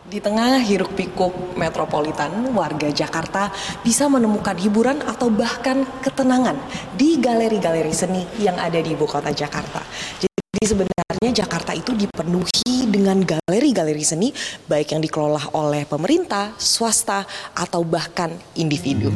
Di tengah hiruk pikuk metropolitan, warga Jakarta bisa menemukan hiburan atau bahkan ketenangan di galeri-galeri seni yang ada di ibu kota Jakarta. Jadi sebenarnya Jakarta itu dipenuhi dengan galeri-galeri seni baik yang dikelola oleh pemerintah, swasta, atau bahkan individu.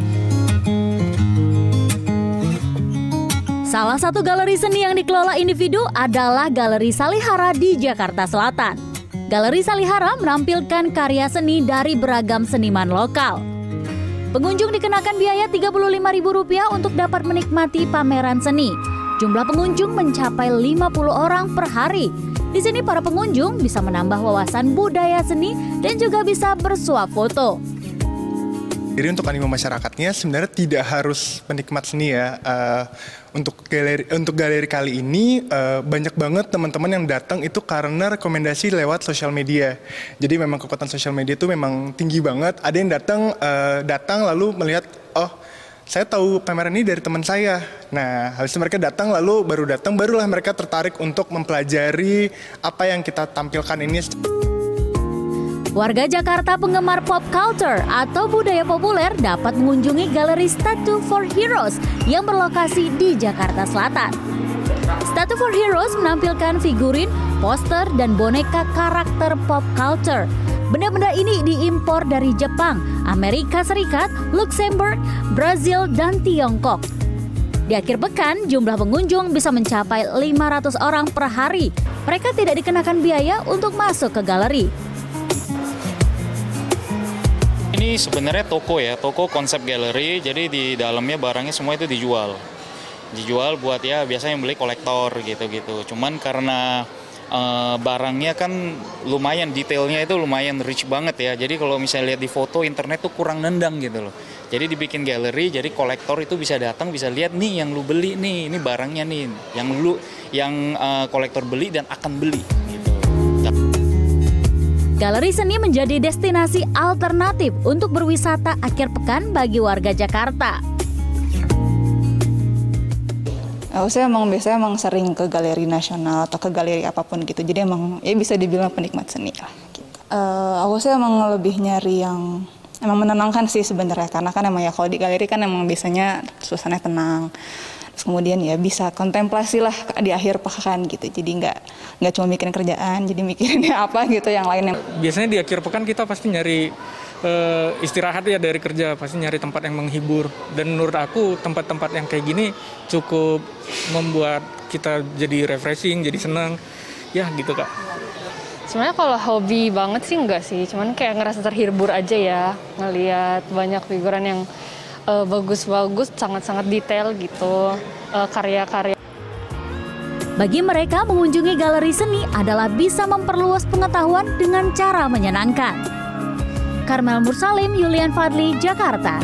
Salah satu galeri seni yang dikelola individu adalah Galeri Salihara di Jakarta Selatan. Galeri Salihara menampilkan karya seni dari beragam seniman lokal. Pengunjung dikenakan biaya Rp35.000 untuk dapat menikmati pameran seni. Jumlah pengunjung mencapai 50 orang per hari. Di sini para pengunjung bisa menambah wawasan budaya seni dan juga bisa bersuap foto. Jadi untuk animo masyarakatnya sebenarnya tidak harus penikmat seni ya. Uh, untuk galeri untuk galeri kali ini uh, banyak banget teman-teman yang datang itu karena rekomendasi lewat sosial media. Jadi memang kekuatan sosial media itu memang tinggi banget. Ada yang datang uh, datang lalu melihat oh saya tahu pameran ini dari teman saya. Nah, habis itu mereka datang lalu baru datang barulah mereka tertarik untuk mempelajari apa yang kita tampilkan ini. Warga Jakarta penggemar pop culture atau budaya populer dapat mengunjungi Galeri Statue for Heroes yang berlokasi di Jakarta Selatan. Statue for Heroes menampilkan figurin, poster, dan boneka karakter pop culture. Benda-benda ini diimpor dari Jepang, Amerika Serikat, Luxembourg, Brazil, dan Tiongkok. Di akhir pekan, jumlah pengunjung bisa mencapai 500 orang per hari. Mereka tidak dikenakan biaya untuk masuk ke galeri. Ini sebenarnya toko ya, toko konsep galeri. Jadi di dalamnya barangnya semua itu dijual. Dijual buat ya biasanya yang beli kolektor gitu-gitu. Cuman karena uh, barangnya kan lumayan detailnya itu lumayan rich banget ya. Jadi kalau misalnya lihat di foto internet tuh kurang nendang gitu loh. Jadi dibikin galeri, jadi kolektor itu bisa datang bisa lihat nih yang lu beli nih, ini barangnya nih, yang lu yang uh, kolektor beli dan akan beli. Galeri seni menjadi destinasi alternatif untuk berwisata akhir pekan bagi warga Jakarta. Aku saya emang biasanya emang sering ke galeri nasional atau ke galeri apa pun gitu. Jadi emang ya bisa dibilang penikmat seni lah. Gitu. Uh, aku sih emang lebih nyari yang emang menenangkan sih sebenarnya karena kan emang ya kalau di galeri kan emang biasanya suasananya tenang Terus kemudian ya bisa kontemplasi lah di akhir pekan gitu. Jadi nggak nggak cuma mikirin kerjaan, jadi mikirinnya apa gitu yang lainnya. Biasanya di akhir pekan kita pasti nyari uh, istirahat ya dari kerja, pasti nyari tempat yang menghibur. Dan menurut aku tempat-tempat yang kayak gini cukup membuat kita jadi refreshing, jadi senang. Ya gitu kak. Sebenarnya kalau hobi banget sih enggak sih, cuman kayak ngerasa terhibur aja ya ngelihat banyak figuran yang bagus-bagus, sangat-sangat detail gitu uh, karya-karya. Bagi mereka, mengunjungi galeri seni adalah bisa memperluas pengetahuan dengan cara menyenangkan. Karmel Mursalim, Yulian Fadli, Jakarta.